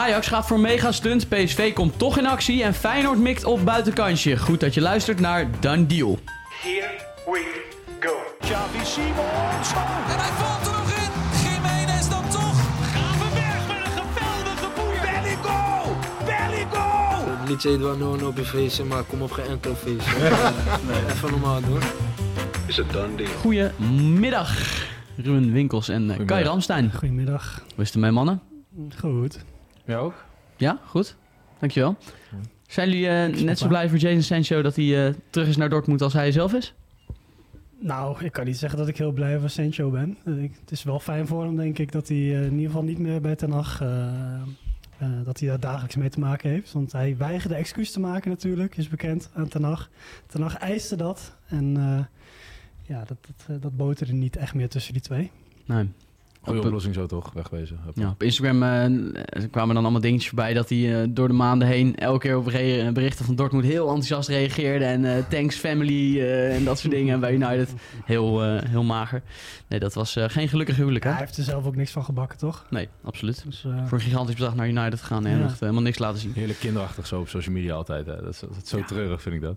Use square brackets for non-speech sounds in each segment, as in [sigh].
Ajax gaat voor mega stunt, PSV komt toch in actie en Feyenoord mikt op buitenkantje. Goed dat je luistert naar Done Deal. Here we go. Xavi Simons. En hij valt er nog in. Jiménez dan toch. Gravenberg met een geweldige boer. Belligo! Belligo! Het liedje Edouard Noon op je feestje, maar kom op geen enkel feestje. [laughs] nee, even normaal doen. Is het done deal? Goedemiddag, Ruben Winkels en eh, Kai Ramstein. Goedemiddag. Hoe is het ermee, mannen? Goed. Ja, ook? Ja, goed. Dankjewel. Zijn jullie eh, net zo blij voor Jason Sancho dat hij eh, terug is naar Dortmund als hij zelf is? Nou, ik kan niet zeggen dat ik heel blij voor Sancho ben. Ik- het is wel fijn voor hem, denk ik, dat hij eh, in ieder geval niet meer bij Ten Hag... eh, eh, dat hij daar dagelijks mee te maken heeft. Want hij weigerde excuus te maken natuurlijk, is bekend aan Ten Hag. Ten Hag eiste dat. En eh, ja, dat, dat, dat boterde niet echt meer tussen die twee. Nee. Goeie Op- oplossing zo toch, wegwezen. Hup. Ja, op Instagram eh, kwamen dan allemaal dingetjes voorbij dat hij eh, door de maanden heen elke keer op re- berichten van Dortmund heel enthousiast reageerde. En eh, thanks family eh, en dat soort dingen. En bij United heel, eh, heel mager. Nee, dat was eh, geen gelukkig huwelijk hè? Hij heeft er zelf ook niks van gebakken, toch? Nee, absoluut. Dus, eh, Voor een gigantisch bedrag naar United gegaan en Ja. echt helemaal niks laten zien. Heerlijk kinderachtig zo op social media altijd. Hè. Dat, is, dat is zo treurig, vind ik dat.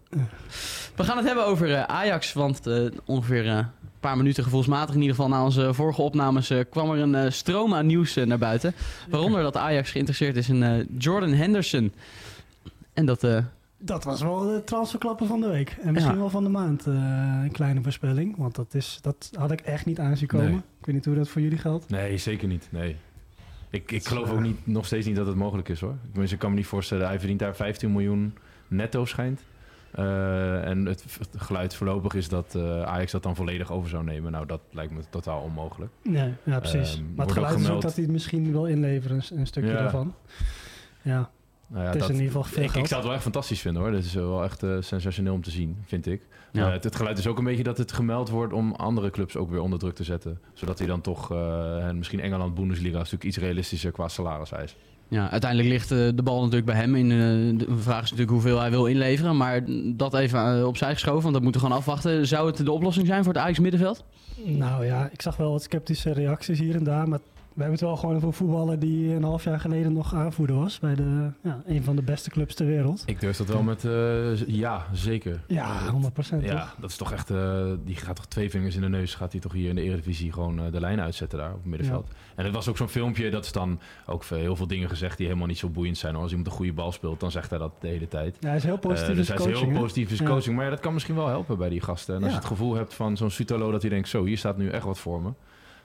We gaan het hebben over eh, Ajax, want eh, ongeveer eh, paar minuten gevoelsmatig in ieder geval na onze vorige opnames eh, kwam er een eh, stroom aan nieuws eh, naar buiten. Waaronder dat Ajax geïnteresseerd is in eh, Jordan Henderson. En dat eh, Dat was wel de transferklappen van de week. En misschien Ja. wel van de maand. eh, een kleine voorspelling. Want dat, is, dat had ik echt niet aanzien komen. Nee. Ik weet niet hoe dat voor jullie geldt. Nee, zeker niet. Nee. Ik, ik geloof ook niet, nog steeds niet dat het mogelijk is hoor. Tenminste, ik kan me niet voorstellen. Hij verdient daar 15 miljoen netto schijnt. Eh, en het, het geluid voorlopig is dat eh, Ajax dat dan volledig over zou nemen. Nou, dat lijkt me totaal onmogelijk. Nee, ja, precies. Ehm, maar het ook geluid is ook gemeld- dat hij het misschien wil inleveren. Een, een stukje Ja. daarvan. Ja, Nou ja, Het is in ieder geval veel ik, zou het wel echt fantastisch vinden hoor. Dit is wel echt eh, sensationeel om te zien, vind ik. Ja. Eh, het, het geluid is ook een beetje dat het gemeld wordt om andere clubs ook weer onder druk te zetten. Zodat hij dan toch, eh, en misschien Engeland, Bundesliga, is natuurlijk iets realistischer qua salariseis. Ja, uiteindelijk ligt eh, de bal natuurlijk bij hem. In, eh, de vraag is natuurlijk hoeveel hij wil inleveren. Maar dat even eh, opzij geschoven, want dat moeten we gewoon afwachten. Zou het de oplossing zijn voor het Ajax middenveld? nou ja, ik zag wel wat sceptische reacties hier en daar. Maar we hebben het wel gewoon over een voetballer die een half jaar geleden nog aanvoerder was. Bij de, ja, een van de beste clubs ter wereld. Ik durf dat wel met eh, ja, zeker. Ja, 100 procent Ja, toch? dat is toch echt, eh, die gaat toch twee vingers in de neus, gaat hij toch hier in de Eredivisie gewoon eh, de lijn uitzetten daar op het middenveld. En het was ook zo'n filmpje, dat is dan ook heel veel dingen gezegd die helemaal niet zo boeiend zijn. Als iemand een goede bal speelt, dan zegt hij dat de hele tijd. Ja, hij is heel positief dus hij is coaching. heel positief coaching. Maar ja, dat kan misschien wel helpen bij die gasten. En als je het gevoel hebt van zo'n Sutalo dat hij denkt... zo, hier staat nu echt wat voor me.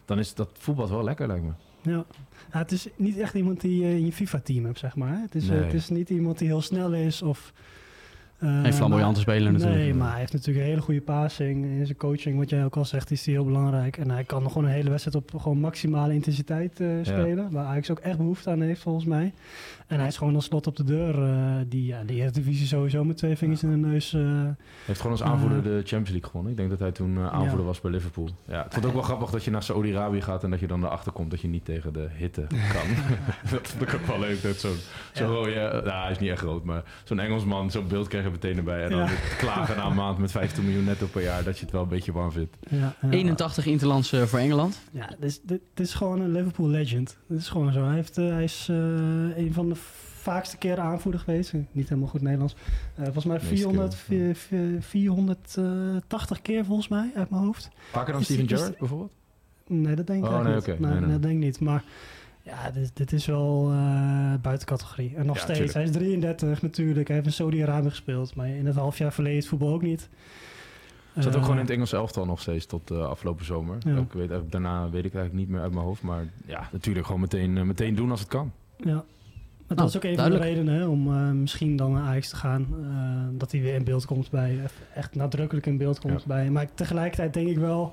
Dan is dat voetbal wel lekker, lijkt me. Ja. Ja, het is niet echt iemand die je in je FIFA-team hebt, zeg maar. Het is, eh, Nee. het is niet iemand die heel snel is of... eh, Geen flamboyante maar- speler natuurlijk. Nee, maar hij heeft natuurlijk een hele goede passing. In zijn coaching, wat jij ook al zegt, is hij heel belangrijk. En hij kan nog gewoon een hele wedstrijd op gewoon maximale intensiteit eh, spelen. Waar Ajax ook echt behoefte aan heeft, volgens mij. En hij is gewoon een slot op de deur. eh, die ja, de Eredivisie sowieso met twee vingers in de neus... eh, Hij heeft gewoon als aanvoerder Eh. de Champions League gewonnen. Ik denk dat hij toen eh, aanvoerder Ja. was bij Liverpool. Ja, ik vond het ook wel grappig dat je naar Saudi-Arabië gaat... en dat je dan erachter komt dat je niet tegen de hitte kan. [laughs] [laughs] dat vond ik ook wel leuk. Dat zo'n zo Ja. rode... eh, nou, hij is niet echt groot, maar zo'n Engelsman... zo'n beeld kreeg meteen erbij. En dan Ja. klagen na een maand met 15 miljoen netto per jaar... dat je het wel een beetje warm vindt. ja, ja. 81 interlands eh, voor Engeland. Ja, dit is, dit, dit is gewoon een Liverpool legend. Dit is gewoon zo. Hij, heeft, eh, hij is eh, een van de vaakste keren aanvoerder geweest. Niet helemaal goed Nederlands. Eh, volgens mij Meeste 400, keren, vi- vi- 480 keer volgens mij uit mijn hoofd. Vaker dan Steven Gerrard bijvoorbeeld? Nee, dat denk ik Oh, nee, niet. Nee, nee. dat denk ik niet. Maar ja, dit, dit is wel eh buiten categorie. En nog Ja, steeds. tuurlijk. Hij is 33 natuurlijk. Hij heeft in Saudi-Arabië gespeeld. Maar in het half jaar verleden het voetbal ook niet. Zat ook Eh, gewoon in het Engelse elftal nog steeds tot eh, afgelopen zomer. Ja. Ik weet, eigenlijk- daarna weet ik eigenlijk niet meer uit mijn hoofd. Maar ja, natuurlijk gewoon meteen, meteen doen als het kan. Ja. Maar Nou, dat is ook een duidelijk. van de redenen hè, om eh, misschien dan naar Ajax te gaan. eh, dat hij weer in beeld komt bij, echt nadrukkelijk in beeld komt Ja. bij. Maar tegelijkertijd denk ik wel,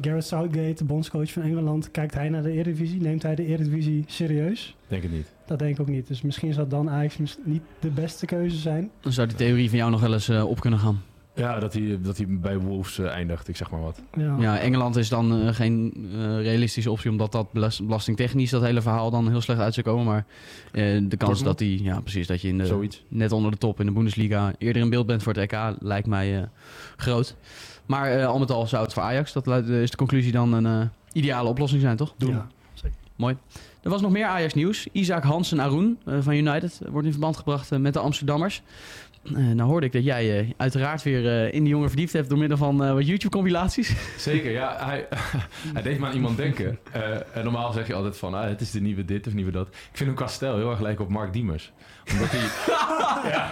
Gareth Southgate, de bondscoach van Engeland, kijkt hij naar de Eredivisie? Neemt hij de Eredivisie serieus? Denk het niet. Dat denk ik ook niet. Dus misschien zou dan Ajax niet de beste keuze zijn. Dan zou die theorie van jou nog wel eens eh, op kunnen gaan. Ja, dat hij, dat hij bij Wolves eh, eindigt, ik zeg maar wat. Ja. Ja, Engeland is dan eh, geen eh, realistische optie, omdat dat belas- belastingtechnisch dat hele verhaal dan heel slecht uit zou komen. Maar eh, de kans dat die, ja precies, dat je in de, Zoiets. net onder de top in de Bundesliga eerder in beeld bent voor het EK, lijkt mij eh, groot. Maar eh, al met al zou het voor Ajax, dat is de conclusie dan een eh, ideale oplossing zijn, toch? Ja. Mooi. Er was nog meer Ajax nieuws. Isaac Hansen Aroen eh, van United wordt in verband gebracht met de Amsterdammers. Eh, nou hoorde ik dat jij eh, uiteraard weer eh, in die jongen verdiept hebt door middel van eh, wat YouTube-compilaties. Zeker, ja. [laughs] Hij, [laughs] hij deed me aan iemand denken. Eh, en normaal zeg je altijd van, ah, het is de nieuwe dit of nieuwe dat. Ik vind hem qua stijl heel erg lijken op Mark Diemers. Omdat hij... [laughs] ja,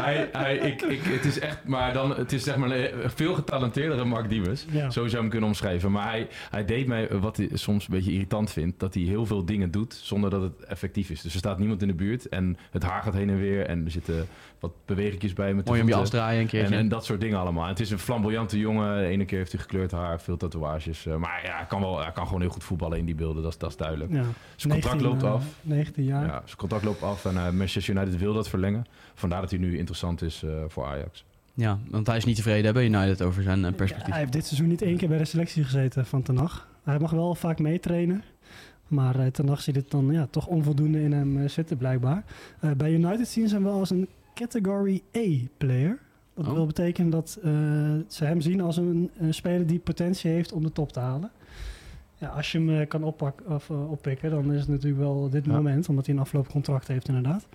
hij, hij, ik, ik, het is echt, maar dan, het is zeg maar een veel getalenteerdere Mark Diemers. Ja. Zo zou je hem kunnen omschrijven. Maar hij, hij deed mij, eh, wat hij soms een beetje irritant vindt, dat hij heel veel dingen doet zonder dat het effectief is. Dus er staat niemand in de buurt en het haar gaat heen en weer en er zitten wat bewegingjes bij met de Mooi om je als draaien een keertje. En, en dat soort dingen allemaal. En het is een flamboyante jongen. De ene keer heeft hij gekleurd haar, veel tatoeages. Eh, maar ja, hij kan, wel, hij kan gewoon heel goed voetballen in die beelden. Dat is, dat is duidelijk. Ja. Zijn contract 19, loopt eh, af. 19 jaar. Ja, zijn contract loopt af en eh, Manchester United wil dat verlengen. Vandaar dat hij nu interessant is eh, voor Ajax. Ja, want hij is niet tevreden hè, bij United over zijn eh, perspectief. Hij heeft dit seizoen niet één keer bij de selectie gezeten van Ten Hag. Hij mag wel vaak meetrainen. Maar uh, Ten Hag ziet het dan ja, toch onvoldoende in hem uh, zitten blijkbaar. Uh, bij United zien ze hem wel als een Category A-player. Dat Oh. wil betekenen dat uh, ze hem zien als een, een, speler die potentie heeft om de top te halen. Ja, als je hem uh, kan oppak, of, uh, oppikken, dan is het natuurlijk wel dit Ja. moment. Omdat hij een afgelopen contract heeft inderdaad.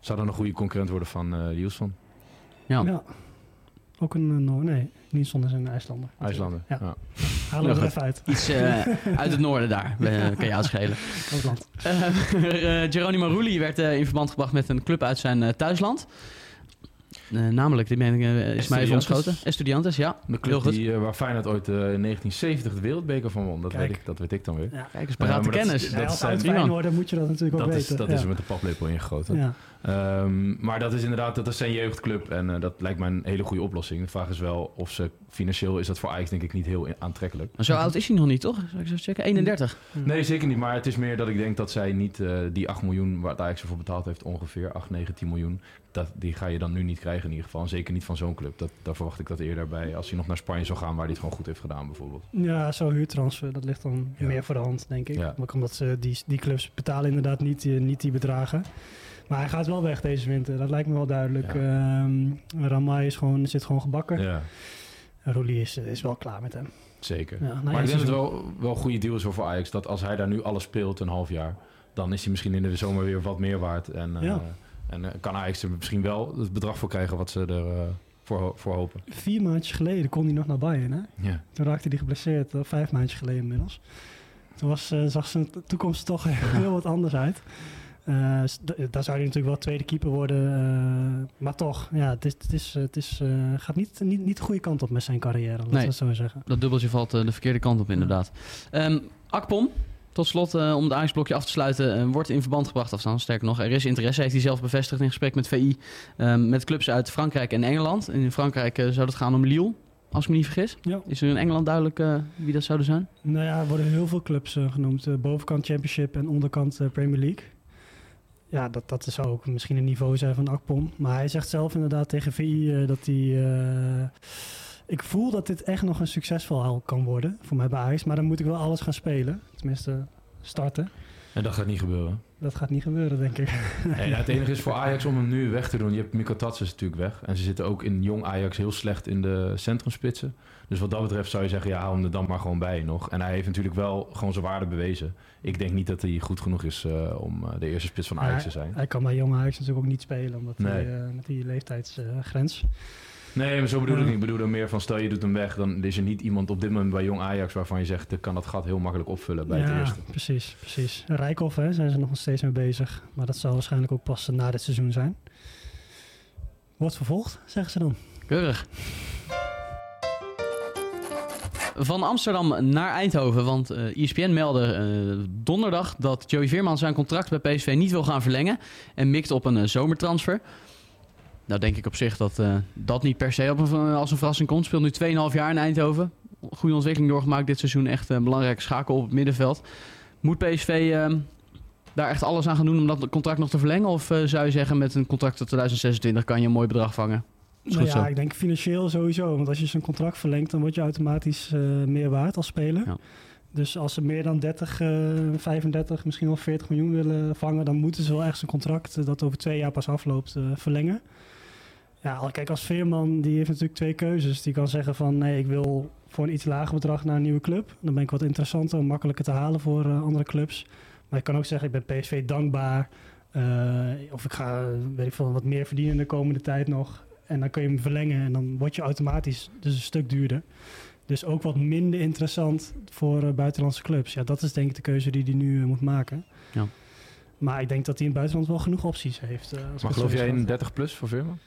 Zou dan een goede concurrent worden van uh, Niels van Ja. Ja. Ook een uh, Noor. Nee, niet zonder zijn IJslander. IJslander? Ja. Ja. Haal er even uit. Iets eh, uit het noorden daar, [laughs] eh, kan je uitschelen. Ook land. Eh, [laughs] eh, Geronimo Rulli werd eh, in verband gebracht met een club uit zijn eh, thuisland. Eh, namelijk, dit ben ik, eh, is mij even ontschoten. Estudiantes, ja. De club die, uh, waar Feyenoord ooit uh, in 1970 de wereldbeker van won. Dat, Kijk. weet ik, dat weet ik dan weer. Ja. Kijk eens, parate dat kennis. dat Ja, als zijn- uit Feyenoord moet je dat natuurlijk ook Dat, is, weten. dat ja. is er met de paplepel ingegoten. Ja. Ehm, maar dat is inderdaad, dat is zijn jeugdclub en eh, dat lijkt mij een hele goede oplossing. De vraag is wel of ze financieel is dat voor Ajax denk ik niet heel aantrekkelijk. Maar zo oud is hij nog niet, toch? Zal ik eens even checken? 31. Nee, zeker niet. Maar het is meer dat ik denk dat zij niet eh, die 8 miljoen waar het Ajax ervoor betaald heeft, ongeveer 8, 9, 10 miljoen, dat, die ga je dan nu niet krijgen in ieder geval. En zeker niet van zo'n club. Dat, daar verwacht ik dat eerder bij als hij nog naar Spanje zou gaan, waar hij het gewoon goed heeft gedaan bijvoorbeeld. Ja, zo'n huurtransfer, dat ligt dan Ja. meer voor de hand, denk ik. Ja. Ook omdat ze die, die clubs betalen inderdaad niet, die- niet die bedragen. Maar hij gaat wel weg deze winter, dat lijkt me wel duidelijk. Ja. Ehm, Ramai is gewoon, zit gewoon gebakken. Ja, Roelie is, is wel klaar met hem. zeker. Ja, nou maar ja, ik denk dat het wel, wel een goede deal is voor Ajax. Dat als hij daar nu alles speelt een half jaar, dan is hij misschien in de zomer weer wat meer waard. En, eh, en eh, kan Ajax er misschien wel het bedrag voor krijgen wat ze er eh, voor, voor hopen. Vier maandjes geleden kon hij nog naar Bayern, hè? Ja. Toen raakte hij geblesseerd, vijf maandjes geleden inmiddels. Toen was, zag zijn to- toekomst toch [laughs] heel wat anders uit. Eh, d- daar zou hij natuurlijk wel tweede keeper worden. eh, maar toch, ja, het, is, het, is, het is, eh, gaat niet, niet, niet de goede kant op met zijn carrière, laten Nee. we zo zeggen. Dat dubbeltje valt eh, de verkeerde kant op, inderdaad. Ehm, Akpom, tot slot, eh, om het Ajax-blokje af te sluiten, eh, wordt in verband gebracht. Dan, sterker nog, er is interesse, heeft hij zelf bevestigd in gesprek met VI. ehm, met clubs uit Frankrijk en Engeland. En in Frankrijk eh, zou het gaan om Lille, als ik me niet vergis. Ja. Is er in Engeland duidelijk eh, wie dat zouden zijn? Nou ja, er worden heel veel clubs eh, genoemd. eh, bovenkant Championship en onderkant eh, Premier League. Ja, dat, dat zou ook misschien een niveau zijn van Akpom. Maar hij zegt zelf inderdaad tegen VI eh, dat hij... eh, ik voel dat dit echt nog een succesverhaal kan worden voor mij bij. Maar dan moet ik wel alles gaan spelen. Tenminste, starten. En dat gaat niet gebeuren. Dat gaat niet gebeuren, denk ik. [laughs] Nee, nou, het enige is voor Ajax om hem nu weg te doen. Je hebt Mikko Tatsis natuurlijk weg. En ze zitten ook in jong Ajax heel slecht in de centrumspitsen. Dus wat dat betreft zou je zeggen, ja, hou hem er dan maar gewoon bij nog. En hij heeft natuurlijk wel gewoon zijn waarde bewezen. Ik denk niet dat hij goed genoeg is eh, om eh, de eerste spits van Ajax te zijn. Hij kan bij jong Ajax natuurlijk ook niet spelen. Omdat Nee. hij eh, met die leeftijdsgrens... Nee, maar zo bedoel ik niet. Ik bedoel er meer van, stel je doet hem weg, dan is er niet iemand op dit moment bij jong Ajax waarvan je zegt, ik kan dat gat heel makkelijk opvullen bij het ja, eerste. precies, precies. Rijkoff hè, zijn ze nog steeds mee bezig. Maar dat zal waarschijnlijk ook pas na dit seizoen zijn. Wordt vervolgd, zeggen ze dan. Keurig. Van Amsterdam naar Eindhoven, want eh ESPN meldde eh, donderdag dat Joey Veerman zijn contract bij PSV niet wil gaan verlengen en mikt op een eh, zomertransfer. Nou denk ik op zich dat eh, dat niet per se op een, als een verrassing komt. Speelt nu 2,5 jaar in Eindhoven. Goede ontwikkeling doorgemaakt dit seizoen. Echt een belangrijke schakel op het middenveld. Moet PSV eh, daar echt alles aan gaan doen om dat contract nog te verlengen? Of eh, zou je zeggen met een contract tot 2026 kan je een mooi bedrag vangen? Nou ja, zo. ik denk financieel sowieso. Want als je zijn contract verlengt, dan word je automatisch eh, meer waard als speler. Ja. Dus als ze meer dan 30, eh 35, misschien wel 40 miljoen willen vangen, dan moeten ze wel echt zijn contract, dat over twee jaar pas afloopt, verlengen. Ja, kijk, als Veerman, die heeft natuurlijk twee keuzes. Die kan zeggen van, nee, ik wil voor een iets lager bedrag naar een nieuwe club. Dan ben ik wat interessanter, makkelijker te halen voor eh, andere clubs. Maar ik kan ook zeggen, ik ben PSV dankbaar. eh, of ik ga, weet ik veel, wat meer verdienen de komende tijd nog. En dan kun je hem verlengen en dan word je automatisch dus een stuk duurder. Dus ook wat minder interessant voor eh, buitenlandse clubs. Ja, dat is denk ik de keuze die hij nu moet maken. Ja. Maar ik denk dat hij in het buitenland wel genoeg opties heeft. als ik Maar geloof jij in schat. 30 plus voor Veerman?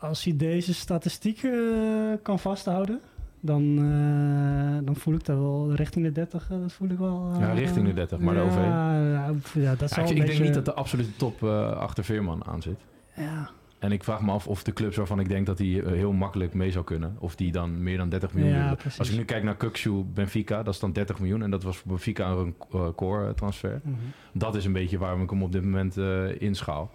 Als hij deze statistieken eh, kan vasthouden, dan, eh, dan voel ik dat wel richting de 30. eh, dat voel ik wel. Ja, richting de 30, maar de ja, OV. Ja, pff, ja, dat Ja, ik, een ik beetje, denk niet dat de absolute top achter Veerman aan zit. Ja, En ik vraag me af of de clubs waarvan ik denk dat die eh, heel makkelijk mee zou kunnen, of die dan meer dan 30 miljoen Ja. Als ik nu kijk naar Kukshu Benfica, dat is dan 30 miljoen en dat was voor Benfica een core transfer. mhm. Dat is een beetje waarom ik hem op dit moment inschaal.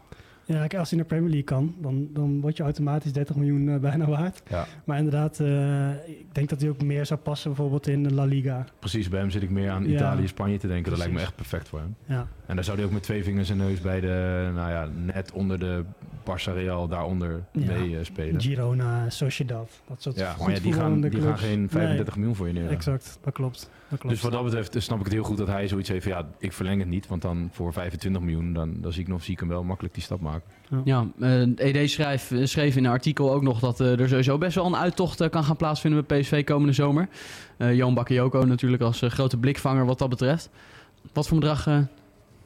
Ja als hij naar Premier League kan, dan, dan word je automatisch 30 miljoen eh, [laughs] bijna waard. Ja. Maar inderdaad, eh, ik denk dat hij ook meer zou passen bijvoorbeeld in de La Liga. Precies, bij hem zit ik meer aan Ja. Italië, Spanje te denken. Dat lijkt me echt perfect voor hem. Ja, En daar zou hij ook met twee vingers en neus bij de, nou ja, net onder de Barça Real daaronder mee eh, spelen. Girona, Sociedad, dat soort Ja, maar ja, die, gaan, die gaan geen 35 miljoen voor je Nee, neer. exact, dat klopt. Dat klopt. Dus wat dat betreft snap ik het heel goed dat hij zoiets heeft van ja, ik verleng het niet. Want dan voor 25 miljoen, dan, dan zie ik nog zie ik hem wel makkelijk die stap maken. Ja, eh ED schrijf, eh, schreef in een artikel ook nog dat eh, er sowieso best wel een uittocht eh, kan gaan plaatsvinden bij PSV komende zomer. Eh Johan Bakayoko natuurlijk als grote blikvanger wat dat betreft. Wat voor bedrag eh,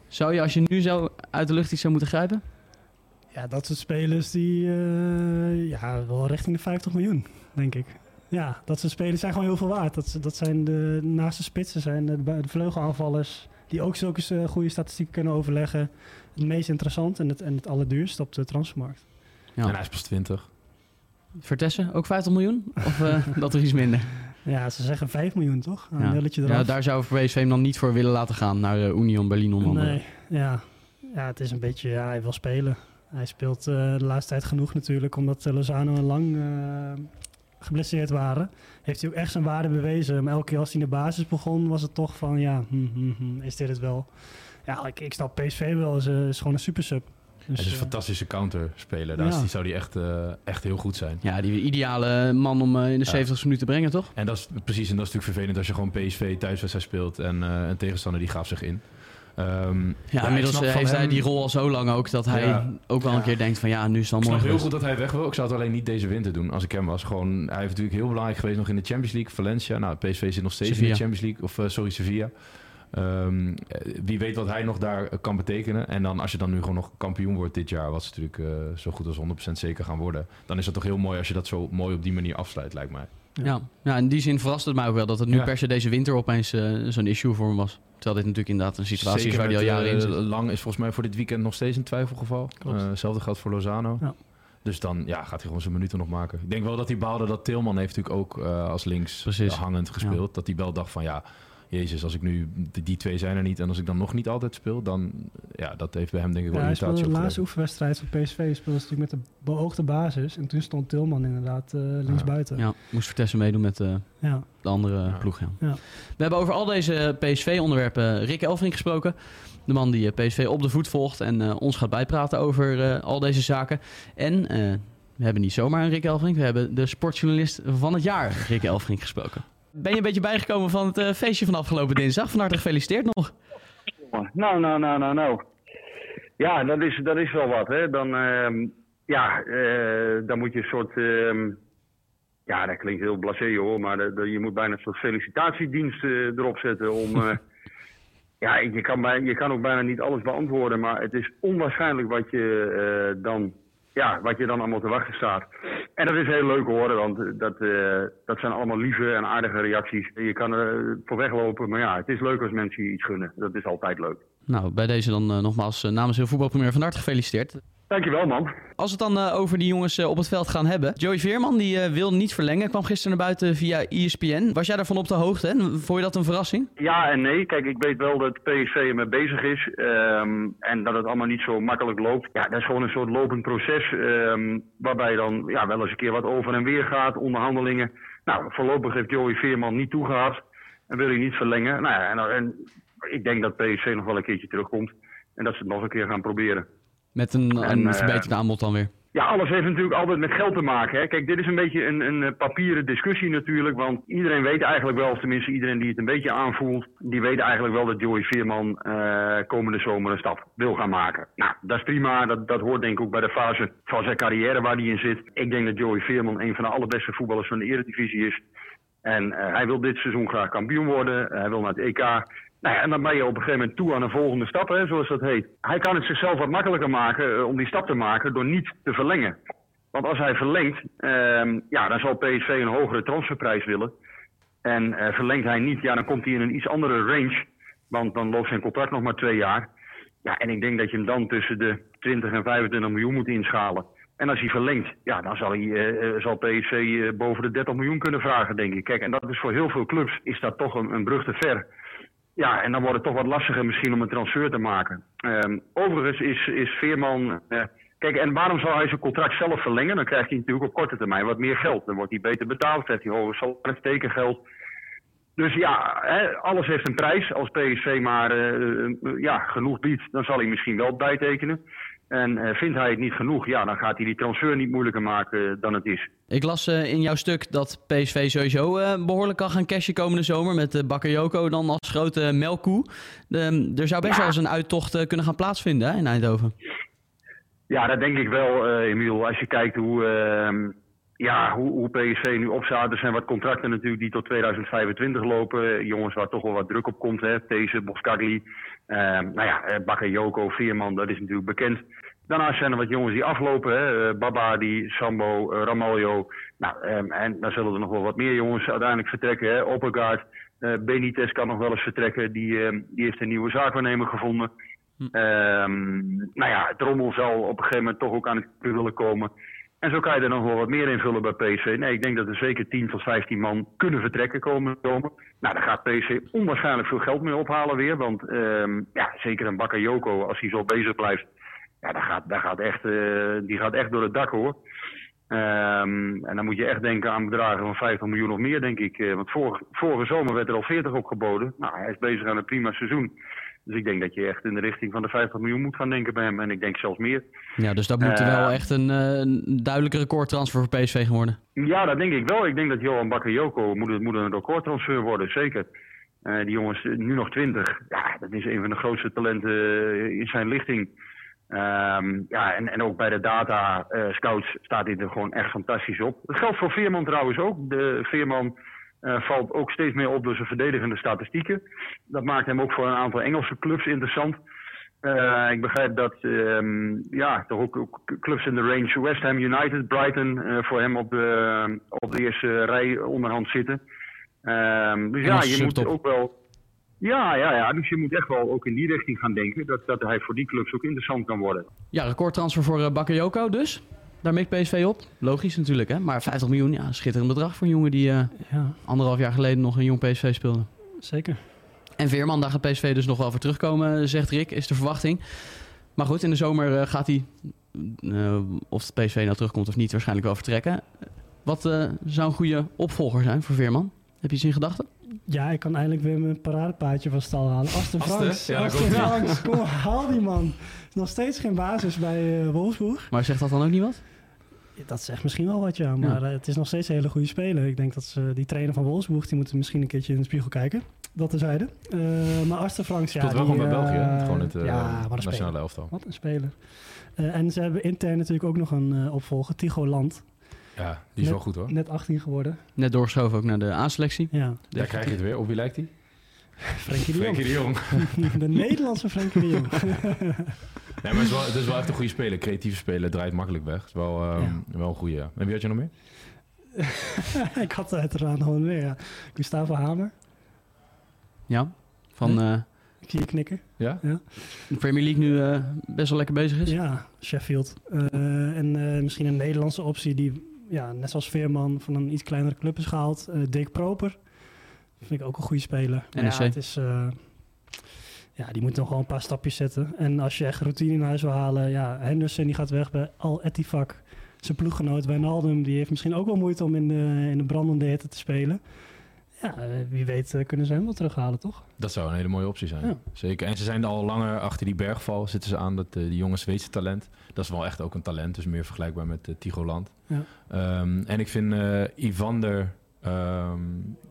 zou je als je nu zo uit de lucht iets zou moeten grijpen? Ja, dat soort spelers die, eh, ja, wel richting de 50 miljoen, denk ik. Ja, dat soort spelers zijn gewoon heel veel waard. Dat, dat zijn de naaste spitsen, zijn de, de vleugelaanvallers die ook zulke eh, goede statistieken kunnen overleggen. Het meest interessant en het, en het allerduurst op de transfermarkt. Ja. En hij is pas 20. Vertessen, ook 50 miljoen? Of eh, [laughs] dat er iets minder? Ja, ze zeggen 5 miljoen toch? Een Ja. eraf. Ja, daar zou PSV hem dan niet voor willen laten gaan naar eh, Union Berlin onder andere. Nee, ja. ja, het is een beetje, ja, hij wil spelen. Hij speelt eh, de laatste tijd genoeg natuurlijk, omdat Lozano en Lang geblesseerd waren. Heeft hij ook echt zijn waarde bewezen. Maar elke keer als hij in de basis begon, was het toch van, ja, hm, hm, hm, is dit het wel? Ja, ik, ik snap PSV wel, is, eh, is gewoon een super sub. Dus, het is een eh, fantastische counterspeler. Daar ja. die, zou die echt, eh, echt heel goed zijn. Ja, die ideale man om eh, in de Ja. 70 minuten te brengen, toch? En dat is precies, en dat is natuurlijk vervelend als je gewoon PSV thuiswedstrijd speelt en eh, een tegenstander die gaf zich in. Ehm, Ja, inmiddels eh, heeft hij hem- die rol al zo lang ook dat hij Ja. ook wel een Ja. keer denkt van ja, nu is het al Ik snap heel goed dat hij weg wil. Ik zou het alleen niet deze winter doen als ik hem was. Gewoon, hij heeft natuurlijk heel belangrijk geweest nog in de Champions League. Valencia, nou PSV zit nog steeds in Sevilla. de Champions League. Of eh, sorry, Sevilla. Ehm, eh, wie weet wat hij nog daar eh, kan betekenen. En dan als je dan nu gewoon nog kampioen wordt dit jaar, wat ze natuurlijk eh, zo goed als 100% zeker gaan worden. Dan is het toch heel mooi als je dat zo mooi op die manier afsluit, lijkt mij. Ja. ja, in die zin verrast het mij ook wel dat het nu Ja. per se deze winter opeens zo'n issue voor hem was. Terwijl dit natuurlijk inderdaad een situatie Zeker is waar hij al jaren in zit. Lang is volgens mij voor dit weekend nog steeds een twijfelgeval. Eh, hetzelfde geldt voor Lozano. Ja. Dus dan ja, gaat hij gewoon zijn minuten nog maken. Ik denk wel dat hij baalde dat Tilman heeft natuurlijk ook als links Precies. hangend gespeeld. Dat hij wel dacht van ja, jezus, als ik nu, die, twee zijn er niet. En als ik dan nog niet altijd speel, dan ja, dat heeft bij hem denk ik wel ja, hij speelde irritatie de laatste opgeleverd. oefenwedstrijd van PSV. speelde ze natuurlijk met de beoogde basis. En toen stond Tilman inderdaad eh linksbuiten. Ja. Ja, moest Vertessen meedoen met eh, Ja. de andere Ja. ploeg. Ja. Ja. We hebben over al deze PSV-onderwerpen Rick Elfrink gesproken. De man die eh, PSV op de voet volgt en eh, ons gaat bijpraten over eh, al deze zaken. En eh, we hebben niet zomaar een Rick Elfrink, we hebben de sportjournalist van het jaar, Rick Elfrink, gesproken. Ben je een beetje bijgekomen van het eh, feestje van afgelopen dinsdag? Van harte gefeliciteerd nog. Nou, nou, nou, nou, nou. Ja, dat is, dat is wel wat, hè. Dan, ehm, ja, eh, dan moet je een soort... ehm, ja, dat klinkt heel blasé hoor, maar de- de- je moet bijna een soort felicitatiedienst eh, erop zetten om... [laughs] ja, je kan, bij, je kan ook bijna niet alles beantwoorden, maar het is onwaarschijnlijk wat je, dan, ja, wat je dan allemaal te wachten staat. En dat is heel leuk hoor, want dat, eh, dat zijn allemaal lieve en aardige reacties. Je kan er voor weglopen, maar ja, het is leuk als mensen je iets gunnen. Dat is altijd leuk. Nou, bij deze dan eh, nogmaals eh, namens heel voetbalpremier van harte gefeliciteerd. Dankjewel man. Als we het dan eh, over die jongens eh, op het veld gaan hebben. Joey Veerman die eh, wil niet verlengen. Kwam gisteren naar buiten via ESPN. Was jij daarvan op de hoogte? En vond je dat een verrassing? Ja en nee. Kijk, ik weet wel dat PSV ermee bezig is. ehm, en dat het allemaal niet zo makkelijk loopt. Ja, dat is gewoon een soort lopend proces. ehm, waarbij dan ja, wel eens een keer wat over en weer gaat. Onderhandelingen. Nou, voorlopig heeft Joey Veerman niet toegehad. En wil hij niet verlengen. Nou ja, en, en ik denk dat PSV nog wel een keertje terugkomt. En dat ze het nog een keer gaan proberen. Met een, En, een eh, verbeterd aanbod dan weer. Ja, alles heeft natuurlijk altijd met geld te maken. Hè. Kijk, dit is een beetje een, een eh, papieren discussie natuurlijk. Want iedereen weet eigenlijk wel, of tenminste iedereen die het een beetje aanvoelt, die weet eigenlijk wel dat Joey Veerman eh, komende zomer een stap wil gaan maken. Nou, dat is prima. Dat, dat hoort denk ik ook bij de fase van zijn carrière waar hij in zit. Ik denk dat Joey Veerman een van de allerbeste voetballers van de Eredivisie is. En eh, hij wil dit seizoen graag kampioen worden. hij wil naar het EK. Nou ja, en dan ben je op een gegeven moment toe aan een volgende stap, hè, zoals dat heet. Hij kan het zichzelf wat makkelijker maken eh, om die stap te maken door niet te verlengen. Want als hij verlengt, ehm, ja, dan zal PSV een hogere transferprijs willen. En eh, verlengt hij niet, ja, dan komt hij in een iets andere range. Want dan loopt zijn contract nog maar twee jaar. Ja, en ik denk dat je hem dan tussen de 20 en 25 miljoen moet inschalen. En als hij verlengt, ja, dan zal, hij, eh, zal PSV boven de 30 miljoen kunnen vragen, denk ik. Kijk, en dat is voor heel veel clubs is dat toch een, een brug te ver. Ja, en dan wordt het toch wat lastiger misschien om een transfer te maken. Ehm, overigens is, is Veerman. eh, kijk, en waarom zou hij zijn contract zelf verlengen? Dan krijgt hij natuurlijk op korte termijn wat meer geld. Dan wordt hij beter betaald, krijgt hij hoger salaris, tekengeld. Dus ja, hè, alles heeft een prijs. Als PSV maar eh, eh, ja, genoeg biedt, dan zal hij misschien wel bijtekenen. En eh, vindt hij het niet genoeg, ja, dan gaat hij die transfer niet moeilijker maken dan het is. Ik las eh, in jouw stuk dat PSV sowieso eh, behoorlijk kan gaan cashen komende zomer. Met uh, Bakayoko dan als grote melkkoe. De, er zou best wel eens een uittocht eh, kunnen gaan plaatsvinden hè, in Eindhoven. Ja, dat denk ik wel, eh Emiel. Als je kijkt hoe, ehm, ja, hoe, hoe PSV nu opstaat. Er zijn wat contracten natuurlijk die tot 2025 lopen. Jongens waar toch wel wat druk op komt. Hè. Deze, Boskagli. Ehm nou ja, eh, Bakayoko, Veerman, dat is natuurlijk bekend. Daarnaast zijn er wat jongens die aflopen. Hè. Eh, Babadi, Sambo, eh, Ramaljo. Nou, ehm, en dan zullen er nog wel wat meer jongens uiteindelijk vertrekken. Hè. Oppergaard, eh, Benitez kan nog wel eens vertrekken. Die, ehm, die heeft een nieuwe zaakwaarnemer gevonden. Ehm, nou ja, Drommel zal op een gegeven moment toch ook aan het willen komen. En zo kan je er nog wel wat meer invullen bij PSV. Nee, ik denk dat er zeker 10 tot 15 man kunnen vertrekken komen. Nou, daar gaat PSV onwaarschijnlijk veel geld mee ophalen weer. Want ehm, ja, zeker een Bakayoko, als hij zo bezig blijft. Ja, daar gaat, gaat echt, eh, die gaat echt door het dak hoor. Ehm, en dan moet je echt denken aan bedragen van 50 miljoen of meer, denk ik. Eh, want vorige, vorige zomer werd er al 40 opgeboden. Nou, hij is bezig aan een prima seizoen. Dus ik denk dat je echt in de richting van de 50 miljoen moet gaan denken bij hem. En ik denk zelfs meer. Ja, dus dat moet Eh, wel echt een, eh, een duidelijke recordtransfer voor PSV gaan worden. Ja, dat denk ik wel. Ik denk dat Johan Bakayoko moet, moet een recordtransfer worden, zeker. Eh, die jongens, eh, nu nog 20. Ja, dat is een van de grootste talenten eh, in zijn lichting. Ehm, ja, en, en ook bij de data eh, scouts staat hij er gewoon echt fantastisch op. Dat geldt voor Veerman trouwens ook. De Veerman eh, valt ook steeds meer op door zijn verdedigende statistieken. Dat maakt hem ook voor een aantal Engelse clubs interessant. Eh, ik begrijp dat ehm, ja, toch ook, ook clubs in de range West Ham United, Brighton eh, voor hem op de, op de eerste rij onderhand zitten. Ehm, dus ja, je moet ook wel. Ja, ja, ja, dus je moet echt wel ook in die richting gaan denken. Dat, dat hij voor die clubs ook interessant kan worden. Ja, recordtransfer voor uh, Bakayoko dus. Daar mikt PSV op. Logisch natuurlijk, hè. Maar 50 miljoen, ja, schitterend bedrag voor een jongen die eh, Ja, anderhalf jaar geleden nog een jong PSV speelde. zeker. En Veerman, daar gaat PSV dus nog wel voor terugkomen, zegt Rick, is de verwachting. Maar goed, in de zomer eh, gaat hij, eh, of het PSV nou terugkomt of niet, waarschijnlijk wel vertrekken. Wat zou een goede opvolger zijn voor Veerman? Heb je iets in gedachten? Ja, ik kan eindelijk weer mijn paradepaadje van stal halen. Asten? Franks. Ja. Franks. Kom, haal die man. Is nog steeds geen basis bij eh, Wolfsburg. Maar zegt dat dan ook niet wat? Dat zegt misschien wel wat, ja. Maar eh, het is nog steeds een hele goede speler. Ik denk dat ze, die trainer van Wolfsburg... die moeten misschien een keertje in de spiegel kijken. Dat terzijde. Eh maar Asten Franks, ja... Speelt wel die, gewoon bij België? Gewoon het eh, ja, wat een nationale elftal. Wat een speler. Eh, en ze hebben intern natuurlijk ook nog een eh, opvolger. Tigo Land. Ja, die is Net- wel goed hoor. Net 18 geworden. Net doorgeschoven ook naar de A-selectie. Ja, Daar krijg je het weer. Op wie lijkt hij? Frenkie de Jong. Frenkie de Jong. [laughs] De Nederlandse Frenkie de Jong. [laughs] Nee, maar het is, wel, het is wel echt een goede speler. Creatieve speler, draait makkelijk weg. Het is wel, ehm, wel een goede, ja. En wie had je nog meer? [laughs] ik had uiteraard gewoon weer, ja. Gustavo Hamer. Ja, van eh, Ik zie je knikken. Ja? de Premier League nu eh, best wel lekker bezig is. Ja, Sheffield. Eh, en eh, misschien een Nederlandse optie die, ja, net zoals Veerman, van een iets kleinere club is gehaald. Eh Dick Proper. Vind ik ook een goede speler. Maar. Ja, het is... eh, ja, die moet nog wel een paar stapjes zetten. En als je echt routine in huis wil halen... Ja, Henderson die gaat weg bij Al Ettifak. Zijn ploeggenoot Wijnaldum, die heeft misschien ook wel moeite om in de, in de brandende hitte te spelen. Ja, eh, wie weet eh, kunnen ze hem wel terughalen, toch? Dat zou een hele mooie optie zijn. Ja. Zeker. En ze zijn al langer achter die bergval. Zitten ze aan dat eh, die jonge Zweedse talent. Dat is wel echt ook een talent. Dus meer vergelijkbaar met uh, Tigoland. Ja. Ehm, en ik vind eh Ivander, ehm,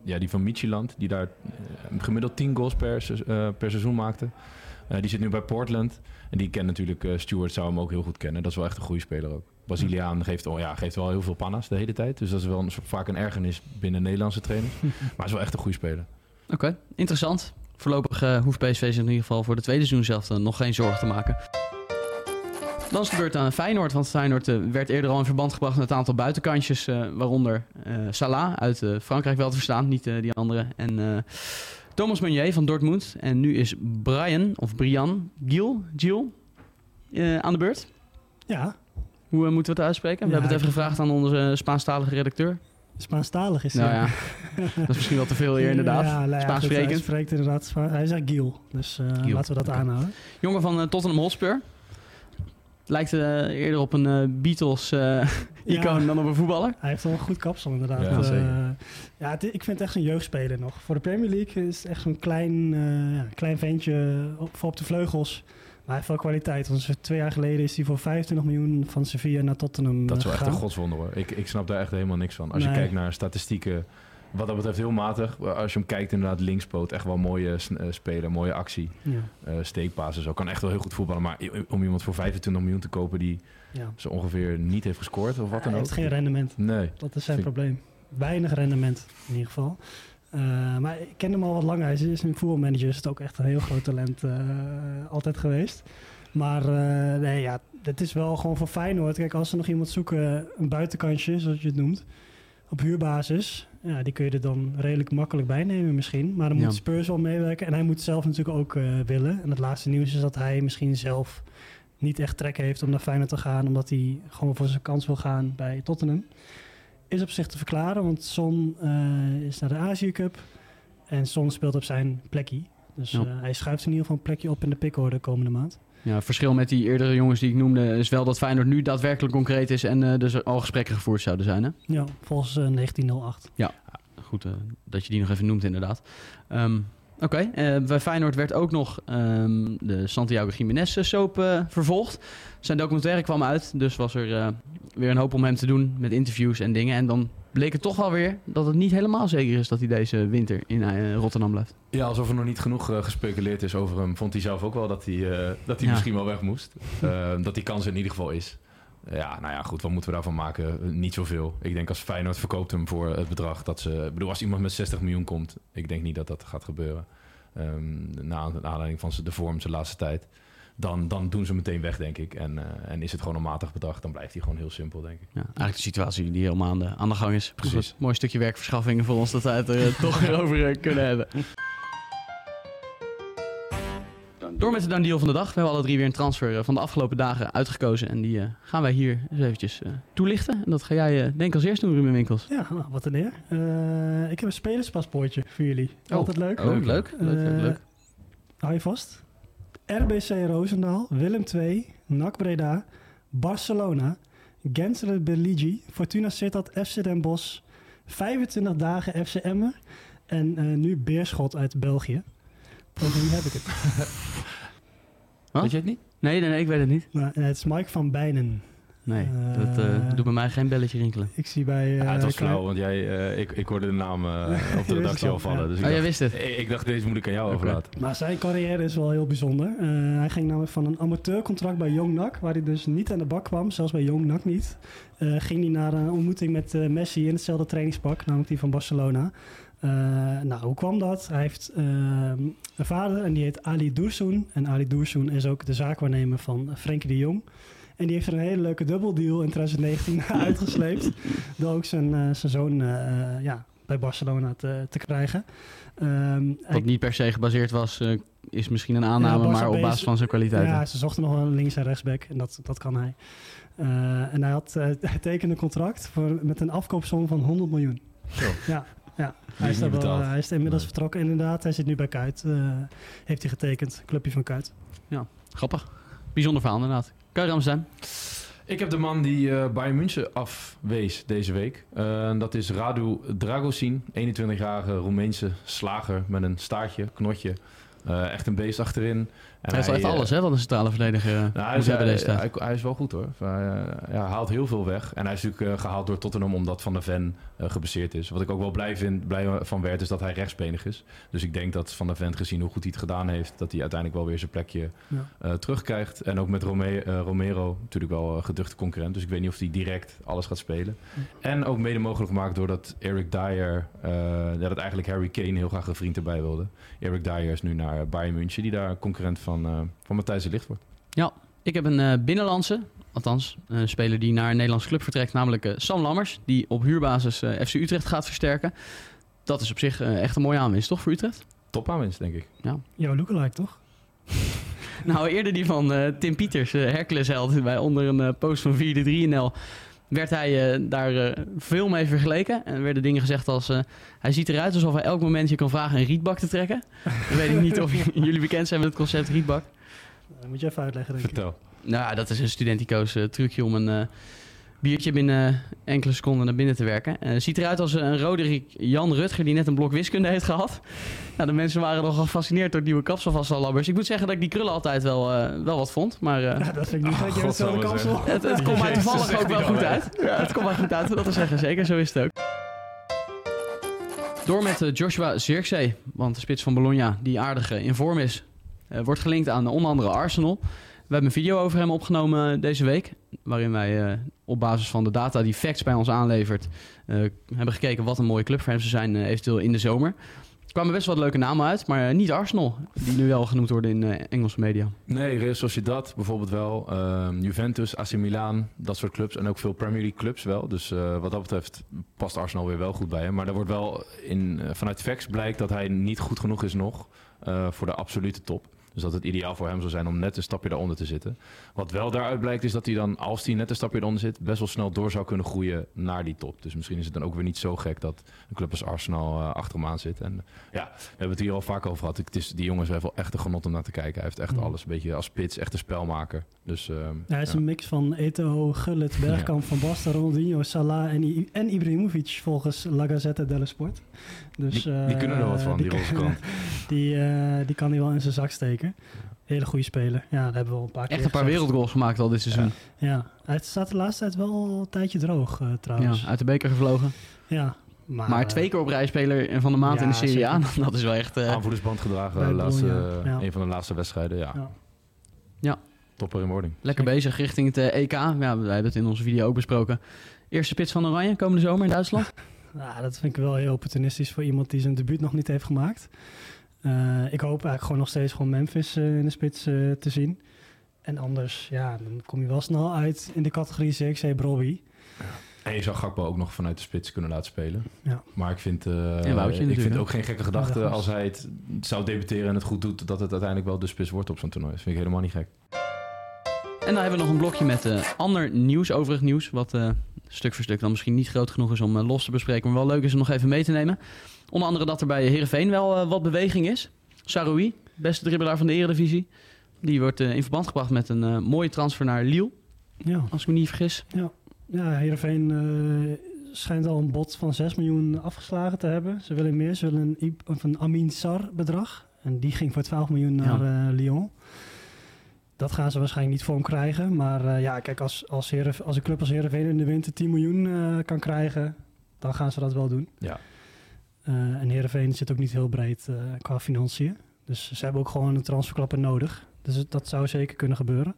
ja, die van Michieland, die daar gemiddeld 10 goals per, per seizoen maakte. Die zit nu bij Portland. En die kent natuurlijk, eh Stewart zou hem ook heel goed kennen. Dat is wel echt een goede speler ook. Braziliaan geeft, oh ja, geeft wel heel veel panna's de hele tijd. Dus dat is wel een, soort- vaak een ergernis binnen Nederlandse trainers. [laughs] maar is wel echt een goede speler. Oké, interessant. Voorlopig eh, hoeft PSV zich in ieder geval voor de tweede seizoen zelf eh, nog geen zorgen te maken. Dan is de beurt aan Feyenoord, want Feyenoord eh, werd eerder al in verband gebracht met een aantal buitenkantjes, eh, waaronder eh, Salah uit eh, Frankrijk wel te verstaan, niet eh, die andere. En eh, Thomas Meunier van Dortmund. En nu is Brian, of Brian, Giel, Giel eh, aan de beurt. Ja, Hoe eh, moeten we het uitspreken? We Ja, hebben het even gevraagd aan onze Spaanstalige redacteur. Spaanstalig is Nou ja, [laughs] dat is misschien wel te veel hier inderdaad. Ja, nou ja, Spaans goed, Hij spreekt inderdaad Hij zegt Giel, dus eh, Giel, laten we dat oké. aanhouden. Jongen van eh, Tottenham Hotspur. Lijkt eh, eerder op een eh, Beatles-icoon Ja. dan op een voetballer. Hij heeft wel een goed kapsel inderdaad. Ja, Eh, zeker. ja, het- ik vind het echt een jeugdspeler nog. Voor de Premier League is het echt zo'n klein, eh, ja, klein ventje op, voor op de vleugels. Maar hij heeft wel kwaliteit. Want twee jaar geleden is hij voor 25 miljoen van Sevilla naar Tottenham Dat is eh, wel echt een godswonder hoor. Ik, ik snap daar echt helemaal niks van. Als je kijkt naar statistieken, wat dat betreft heel matig. Als je hem kijkt inderdaad linkspoot, echt wel mooie eh, speler, mooie actie. Ja, eh zo. Kan echt wel heel goed voetballen. Maar om iemand voor 25 miljoen te kopen die ja. zo ongeveer niet heeft gescoord of wat hij dan ook. heeft geen rendement. Nee. Dat is zijn Vind- probleem. Weinig rendement in ieder geval. Eh, maar ik ken hem al wat langer. Hij is een voetbalmanager. Is het ook echt een heel groot talent eh, altijd geweest. Maar eh, nee, ja, het is wel gewoon voor Feyenoord. Kijk, als ze nog iemand zoeken, een buitenkantje, zoals je het noemt, op huurbasis. Ja, die kun je er dan redelijk makkelijk bij nemen misschien. Maar dan Ja. moet Spurs wel meewerken. En hij moet zelf natuurlijk ook willen. En het laatste nieuws is dat hij misschien zelf niet echt trek heeft om naar Feyenoord te gaan. Omdat hij gewoon voor zijn kans wil gaan bij Tottenham. Is op zich te verklaren, want Son eh, is naar de Azië Cup. En Son speelt op zijn plekje. Dus Ja. eh, hij schuift in ieder geval een plekje op in de pickorde komende maand. Ja, het verschil met die eerdere jongens die ik noemde is wel dat Feyenoord nu daadwerkelijk concreet is en eh, dus al gesprekken gevoerd zouden zijn. Hè? Ja, volgens eh, 1908. Goed eh, dat je die nog even noemt inderdaad. Ehm, Oké, bij Feyenoord werd ook nog ehm, de Santiago Jiménez soap vervolgd. Zijn documentaire kwam uit, dus was er weer een hoop om hem te doen met interviews en dingen. En dan bleek het toch wel weer dat het niet helemaal zeker is dat hij deze winter in eh, Rotterdam blijft. Ja, alsof er nog niet genoeg eh, gespeculeerd is over hem, vond hij zelf ook wel dat hij, eh, dat hij Ja. misschien wel weg moest. [laughs] Eh, dat die kans in ieder geval is. Ja, nou ja, goed, wat moeten we daarvan maken? Niet zoveel. Ik denk als Feyenoord verkoopt hem voor het bedrag dat ze... Ik bedoel, als iemand met 60 miljoen komt, ik denk niet dat dat gaat gebeuren. Ehm na naar aanleiding van de vorm zijn laatste tijd. Dan, dan doen ze meteen weg, denk ik. En, eh, en is het gewoon een matig bedrag, dan blijft hij gewoon heel simpel, denk ik. Ja, eigenlijk de situatie die helemaal aan de, aan de gang is. Precies. Goed, Mooi stukje werkverschaffing voor ons dat we het er eh, [laughs] toch weer over eh, kunnen hebben. Door met de dan deal van de dag. We hebben alle drie weer een transfer van de afgelopen dagen uitgekozen. En die eh, gaan wij hier eens eventjes eh, toelichten. En dat ga jij denk ik als eerst doen, Ruben Winkels. Ja, nou, wat een eer. Eh, ik heb een spelerspaspoortje voor jullie. Oh. Altijd leuk. Oh, leuk, leuk, leuk, leuk. Hou je vast. RBC Roosendaal, Willem II, NAC Breda, Barcelona, Gensler Beligi, Fortuna Sittard, FC Den Bosch, 25 dagen FC Emmen en eh, nu Beerschot uit België. Over wie heb ik het? [laughs] Wat? Weet je het niet? Nee, nee, nee, ik weet het niet. Nou, eh, het is Mike van Bijnen. Nee, Eh, dat eh, doet bij mij geen belletje rinkelen. Ik zie bij... Ja, eh, het was flauw, want jij, eh, ik, ik hoorde de naam eh, [laughs] op de redactie al, al vallen. ja. Dus ik, Oh, jij dacht, wist het? ik, ik dacht, deze moet ik aan jou overlaten. Maar zijn carrière is wel heel bijzonder. Eh, hij ging namelijk van een amateurcontract bij Jong NAC, waar hij dus niet aan de bak kwam, zelfs bij Jong NAC niet. Eh, ging hij naar een ontmoeting met eh, Messi in hetzelfde trainingspak, namelijk die van Barcelona. Eh, nou, hoe kwam dat? Hij heeft eh, een vader en die heet Ali Dursun. En Ali Dursun is ook de zaakwaarnemer van Frenkie de Jong. En die heeft er een hele leuke dubbeldeal in 2019 [laughs] uitgesleept. Door ook zijn, eh, zijn zoon eh, eh, ja, bij Barcelona te, te krijgen. Ehm, hij- Wat niet per se gebaseerd was, eh, is misschien een aanname, Ja, maar op basis van zijn kwaliteiten. Ja, ze zochten nog wel een links- en rechtsback en dat, dat kan hij. Eh, en hij, had, [laughs] hij tekende een contract voor, met een afkoopsom van 100 miljoen. Zo. Ja, ja. Hij, is wel, hij is inmiddels Nee. vertrokken inderdaad. Hij zit nu bij Kuit. eh, heeft hij getekend, clubje van Kuit. Grappig. Bijzonder verhaal inderdaad. Kan je Ramstein? Ik heb de man die eh Bayern München afwees deze week. Eh, dat is Radu Dragosin, 21-jarige Roemeense slager met een staartje, knotje. Eh, echt een beest achterin. En Hij heeft echt eh, alles, hè, wat een centrale verdediger eh, nou, hij, moet is, hebben hij, deze tijd. hij, hij is wel goed hoor. Hij, eh, ja, haalt heel veel weg. En hij is natuurlijk eh, gehaald door Tottenham omdat Van der Ven eh gebaseerd is. Wat ik ook wel blij, vind, blij van werd, is dat hij rechtsbenig is. Dus ik denk dat Van der Ven, gezien hoe goed hij het gedaan heeft, dat hij uiteindelijk wel weer zijn plekje Ja. eh, terugkrijgt. En ook met Rome- eh, Romero, natuurlijk wel een geduchte concurrent. Dus ik weet niet of hij direct alles gaat spelen. En ook mede mogelijk gemaakt doordat Eric Dyer, eh, ja, dat eigenlijk Harry Kane heel graag een vriend erbij wilde. Eric Dyer is nu naar Bayern München, die daar concurrent van, eh van Matthijs de wordt. Ik heb een eh, binnenlandse, althans een speler die naar een Nederlands club vertrekt, namelijk eh, Sam Lammers, die op huurbasis eh, FC Utrecht gaat versterken. Dat is op zich eh, echt een mooie aanwinst, toch, voor Utrecht? Top aanwinst, denk ik. Jouw lookalike, toch? [laughs] Nou, eerder die van eh, Tim Pieters, eh, Hercules held, bij onder een eh, post van 4-3-NL, werd hij eh, daar eh, veel mee vergeleken. En er werden dingen gezegd als, eh, hij ziet eruit alsof hij elk moment je kan vragen een rietbak te trekken. Dan weet ik niet of [laughs] jullie bekend zijn met het concept rietbak. Dat moet je even uitleggen, denk ik. Vertel. Nou, ja, dat is een studentico's trucje om een eh, biertje binnen enkele seconden naar binnen te werken. Eh ziet eruit als een Roderick Jan Rutger die net een blok wiskunde heeft gehad. Nou, de mensen waren nogal gefascineerd door het nieuwe kapsel van. Ik moet zeggen dat ik die krullen altijd wel, eh, wel wat vond, maar... eh, Ja, dat vind ik niet Oh. Je godsamme kapsel. het, het komt mij toevallig ook wel goed uit. Ja, het komt mij goed uit, dat te zeggen. Zeker, zo is het ook. Door met Joshua Zirkzee, want de spits van Bologna, die aardig eh, in vorm is, eh, wordt gelinkt aan onder andere Arsenal. We hebben een video over hem opgenomen deze week, waarin wij eh, op basis van de data die Facts bij ons aanlevert, eh, hebben gekeken wat een mooie club voor hem zou zijn, eh, eventueel in de zomer. Er kwamen best wel leuke namen uit, maar niet Arsenal, die nu wel genoemd worden in Engelse media. Nee, Real Sociedad bijvoorbeeld wel. Ehm, Juventus, AC Milan, dat soort clubs. En ook veel Premier League clubs wel. Dus wat dat betreft past Arsenal weer wel goed bij hem. Maar er wordt wel in, vanuit facts blijkt dat hij niet goed genoeg is nog voor de absolute top. Dus dat het ideaal voor hem zou zijn om net een stapje daaronder te zitten. Wat wel daaruit blijkt is dat hij dan, als hij net een stapje eronder zit, best wel snel door zou kunnen groeien naar die top. Dus misschien is het dan ook weer niet zo gek dat een club als Arsenal eh, achter hem aan zit. En ja, we hebben het hier al vaak over gehad. Het is, die jongens heeft wel echt een genot om naar te kijken. Hij heeft echt Mm. alles. Een beetje als spits, echt een spelmaker. Dus, Ja, hij is ja. een mix van Eto'o, Gullit, [laughs] Bergkamp, Van Basten, Ronaldinho, Salah en, I- en Ibrahimovic volgens La Gazzetta dello Sport. Dus, die, die eh, kunnen er wat van, die. [laughs] Die, eh, die kan hij wel in zijn zak steken. Hele goede speler. Ja, dat hebben we al een paar keer Echt een paar gezegd. wereldgoals gemaakt al dit seizoen. Ja, hij staat de laatste tijd wel een tijdje droog eh, trouwens. Ja, uit de beker gevlogen. Ja, maar, Maar eh, twee keer op rij speler van de maand ja, in de Serie A. [laughs] Dat is wel echt... eh, Aanvoerdersband gedragen, de laatste, ja. een van de laatste wedstrijden. Ja. Ja. Ja. Topper in wording. lekker bezig richting het eh, EK. Ja, wij hebben het in onze video ook besproken. Eerste spits van Oranje komende zomer in Duitsland. [laughs] Ja, dat vind ik wel heel opportunistisch voor iemand die zijn debuut nog niet heeft gemaakt. Eh, ik hoop eigenlijk gewoon nog steeds gewoon Memphis eh, in de spits eh, te zien. En anders, ja, dan kom je wel snel uit in de categorie CXC Brobby. En je zou Gakpo ook nog vanuit de spits kunnen laten spelen. Ja. Maar ik vind, eh, Woutje ik vind ook geen gekke gedachte Ja, als hij het zou debuteren en het goed doet, dat het uiteindelijk wel de spits wordt op zo'n toernooi. Dat vind ik helemaal niet gek. En dan hebben we nog een blokje met eh, ander nieuws, overig nieuws. Wat eh, stuk voor stuk dan misschien niet groot genoeg is om los te bespreken. Maar wel leuk is om nog even mee te nemen. Onder andere dat er bij Heerenveen wel eh, wat beweging is. Saroui, beste dribbelaar van de Eredivisie. Die wordt eh, in verband gebracht met een eh, mooie transfer naar Lille. Ja, Als ik me niet vergis. ja Heerenveen eh schijnt al een bod van 6 miljoen afgeslagen te hebben. Ze willen meer, ze willen een, of een Amin Sar bedrag. En die ging voor 12 miljoen naar Lyon. Dat gaan ze waarschijnlijk niet voor hem krijgen. Maar eh, ja, kijk, als, als, als een club als Heerenveen in de winter 10 miljoen eh, kan krijgen, dan gaan ze dat wel doen. Ja. Eh, en Heerenveen zit ook niet heel breed eh, qua financiën. Dus ze hebben ook gewoon een transferklapper nodig. Dus dat zou zeker kunnen gebeuren.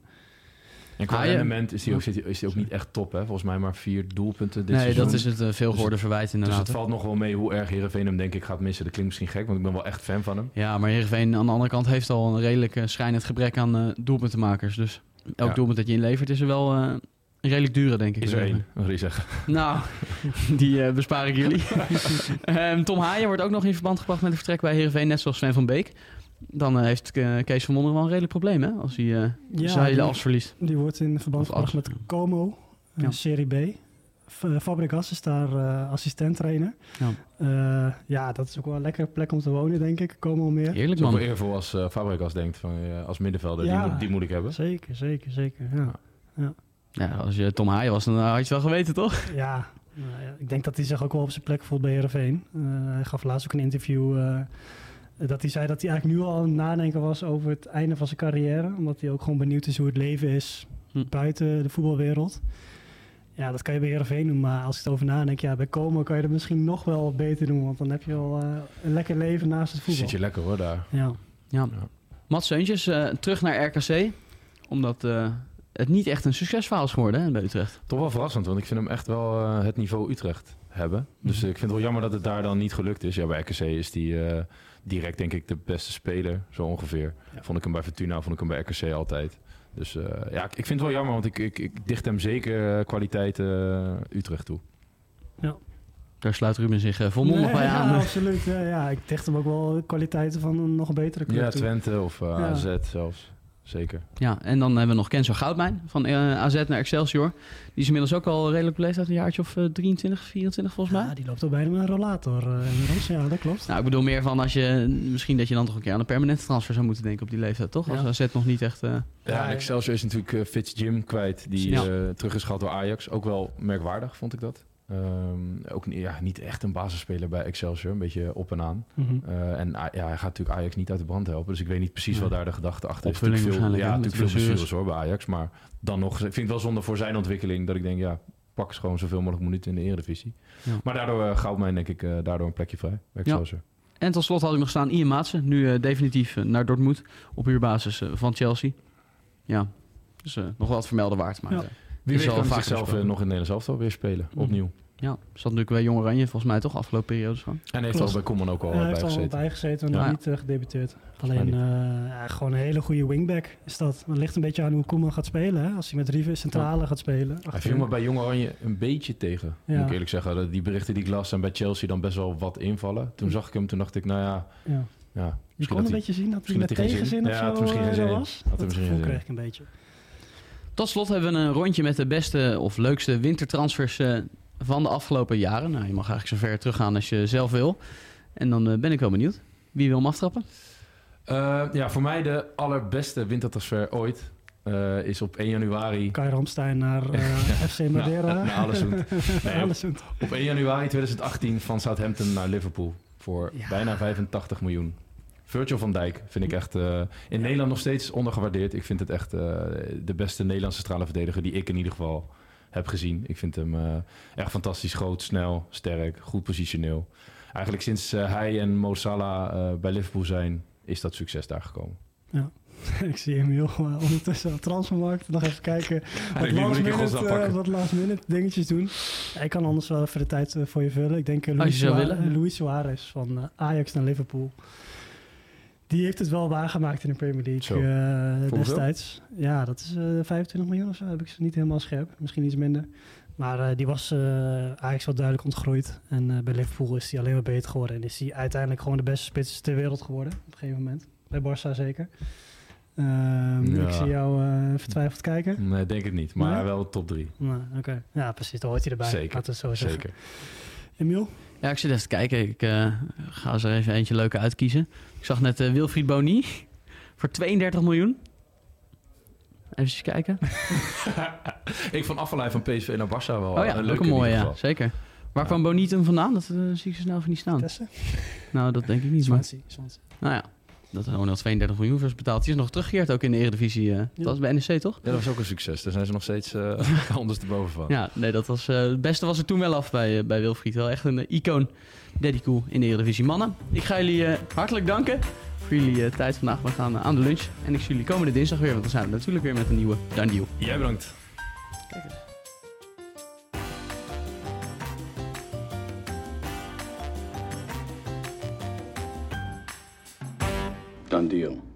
En qua Ah, ja. rendement is hij ook, is hij ook niet echt top. Hè? Volgens mij maar vier doelpunten dit nee, seizoen. dat is het eh, veel geworden verwijt Dus inderdaad. het valt nog wel mee hoe erg Heerenveen hem denk ik gaat missen. Dat klinkt misschien gek, want ik ben wel echt fan van hem. Ja, maar Heerenveen aan de andere kant heeft al een redelijk schrijnend gebrek aan eh, doelpuntenmakers. Dus elk Ja. doelpunt dat je inlevert is er wel eh, een redelijk dure, denk ik. Is er één, wat wil je zeggen. [laughs] Nou, die eh, bespaar ik jullie. [laughs] Ehm, Tom Haaien wordt ook nog in verband gebracht met het vertrek bij Heerenveen, net zoals Sven van Beek. Dan eh, heeft eh, Kees van Wonderen wel een redelijk probleem, hè? Als hij eh Ja, zijn hele die- as verliest. Die wordt in verband gebracht met Como, Ja. Serie B. Fabregas is daar eh assistent trainer. Ja. Ja. ja, dat is ook wel een lekkere plek om te wonen, denk ik. Como meer. Heerlijk, man. eervol als Fabregas denkt van als middenvelder, Ja. die, moet, die moet ik hebben. Zeker, zeker, zeker. Ja. Ja, als je Tom Haaien was, dan had je het wel geweten, toch? Ja, nou ja, ik denk dat hij zich ook wel op zijn plek voelt bij Heerenveen. Eh hij gaf laatst ook een interview eh, dat hij zei dat hij eigenlijk nu al aan het nadenken was over het einde van zijn carrière. Omdat hij ook gewoon benieuwd is hoe het leven is Hm. buiten de voetbalwereld. Ja, dat kan je bij Heerenveen doen, maar als ik het over nadenk, ja, bij Komen kan je dat misschien nog wel beter doen. Want dan heb je wel eh, een lekker leven naast het voetbal. Zit je lekker hoor daar. Ja. Ja. Mats Seuntjes, eh, terug naar RKC. Omdat eh, het niet echt een succesverhaal is geworden hè, bij Utrecht. Toch wel verrassend, want ik vind hem echt wel eh, het niveau Utrecht hebben. Dus Mhm. eh, ik vind het wel jammer dat het daar dan niet gelukt is. Ja, bij RKC is die eh, direct denk ik de beste speler, zo ongeveer. Ja. Vond ik hem bij Fortuna, vond ik hem bij RKC altijd. Dus eh, ja, ik, ik vind het wel jammer, want ik, ik, ik dicht hem zeker kwaliteit eh, Utrecht toe. Daar sluit Ruben zich volmondig Nee, bij ja, aan. [laughs] absoluut. Ja, ja, ik dicht hem ook wel kwaliteiten van een nog betere club Ja, toe. Twente of Ja. AZ zelfs. Zeker. Ja, en dan hebben we nog Kenzo Goudmijn van eh, AZ naar Excelsior. Die is inmiddels ook al redelijk beleefd uit een jaartje of eh, 23, 24 volgens mij. Ja, die loopt al bijna met een rollator eh, inmiddels. Ja, dat klopt. Nou, ik bedoel meer van als je... Misschien dat je dan toch een keer aan een permanente transfer zou moeten denken op die leeftijd, toch? Als Ja. AZ nog niet echt... eh, Ja, Excelsior is natuurlijk eh, Fitz Jim kwijt, die Ja. eh, terug is gehaald door Ajax. Ook wel merkwaardig, vond ik dat. Ehm, ook ja, niet echt een basisspeler bij Excelsior, een beetje op en aan. Mhm. Eh, en ja, hij gaat natuurlijk Ajax niet uit de brand helpen. Dus ik weet niet precies Nee. wat daar de gedachte achter is. Opvulling Natuurlijk veel, waarschijnlijk, ja, met natuurlijk veel blessures. hoor bij Ajax. Maar dan nog, ik vind het wel zonde voor zijn ontwikkeling dat ik denk, ja, pak eens gewoon zoveel mogelijk minuten in de Eredivisie. Ja. Maar daardoor uh, gauwt mij denk ik eh, daardoor een plekje vrij bij Excelsior. En tot slot had ik nog staan Ian Maatsen. Nu eh, definitief eh, naar Dortmund op huurbasis eh, van Chelsea. Ja, dus eh, nog wel wat vermelden waard. Maar Ja. eh, Wie Is weet al kan hij vaker zichzelf besproken. eh, nog in het Nederlands elftal weer spelen, Mhm. opnieuw. ja, zat natuurlijk bij Jong Oranje volgens mij toch, afgelopen periodes van. En heeft al bij Koeman ook al hij bij heeft al gezeten. bij gezeten, maar Ja. nog niet eh, gedebuteerd. Alleen eh, ja, gewoon een hele goede wingback is dat. Het ligt een beetje aan hoe Koeman gaat spelen. Hè? Als hij met Rieve centrale gaat spelen. Hij viel me bij Jong Oranje een beetje tegen, moet ik eerlijk zeggen. Dat Die berichten die ik las zijn bij Chelsea dan best wel wat invallen. Toen zag ik hem, toen dacht ik, nou ja, Ja. ja Je kon een hij- beetje zien dat hij misschien met hij tegenzin zin. of zo misschien was. Dat misschien gevoel kreeg ik een beetje. Tot slot hebben we een rondje met de beste of leukste wintertransfers eh, van de afgelopen jaren. Nou, je mag eigenlijk zo ver teruggaan als je zelf wil. En dan eh, ben ik wel benieuwd. Wie wil hem aftrappen? Eh, ja, voor mij de allerbeste wintertransfer ooit eh, is op 1 januari... Kai Ramstein naar [laughs] FC Madeira. naar Allesund. [laughs] Nee, op- Allesund. Op 1 januari 2018 van Southampton naar Liverpool voor Ja. bijna 85 miljoen. Virgil van Dijk vind ik echt eh, in Nederland nog steeds ondergewaardeerd. Ik vind het echt eh, de beste Nederlandse centrale verdediger die ik in ieder geval heb gezien. Ik vind hem eh, echt fantastisch groot, snel, sterk, goed positioneel. Eigenlijk sinds eh, hij en Mo Salah eh, bij Liverpool zijn, is dat succes daar gekomen. [laughs] ik zie hem heel ondertussen op transfermarkt. Nog even kijken [laughs] wat moet last, minute, pakken? wat last minute dingetjes doen. Ja, ik kan anders wel even de tijd voor je vullen. Ik denk uh, Als Luis, je zou Sua- willen. Luis Suarez van Ajax naar Liverpool. Die heeft het wel waargemaakt in de Premier League eh, destijds. Ja, dat is eh 25 miljoen of zo. Heb ik ze niet helemaal scherp. Misschien iets minder. Maar eh, die was eh Ajax wel duidelijk ontgroeid. En eh, bij Liverpool is hij alleen maar beter geworden. En is hij uiteindelijk gewoon de beste spits ter wereld geworden. Op een gegeven moment. Bij Barça zeker. Ja. Ik zie jou eh, vertwijfeld kijken. Nee, denk ik niet. Maar Nee? wel top 3. Nou, Oké, ja precies. Dan hoort hij erbij. Zeker, Laten we het zo zeggen. Zeker. Emiel? Ja, ik zit even te kijken. Ik eh, ga er even eentje leuke uitkiezen. Ik zag net eh, Wilfried Boni [laughs] voor 32 miljoen. Even kijken. [laughs] ik vond afvallei van PSV naar Barça wel Oh ja, een leuke mooie, ja. Zeker. Waar Ja. kwam Boni toen vandaan? Dat eh, zie ik zo snel even niet staan. Tessen? Nou, dat denk ik niet. Swansea. nou ja, dat er al 32 miljoen voor is betaald. Die is nog teruggekeerd ook in de Eredivisie. eh. Dat was bij NEC, toch? Ja, dat was ook een succes. Daar zijn ze nog steeds uh, [laughs] [laughs] ondersteboven van. Ja, nee, dat was, eh, het beste was er toen wel af bij, bij Wilfried. Wel echt een icoon. Daddy cool in de Eredivisie. Mannen, ik ga jullie eh, hartelijk danken voor jullie eh, tijd vandaag. We gaan aan de lunch. En ik zie jullie komende dinsdag weer, want dan zijn we natuurlijk weer met een nieuwe Done Deal. Jij bedankt. Kijk eens. Done deal.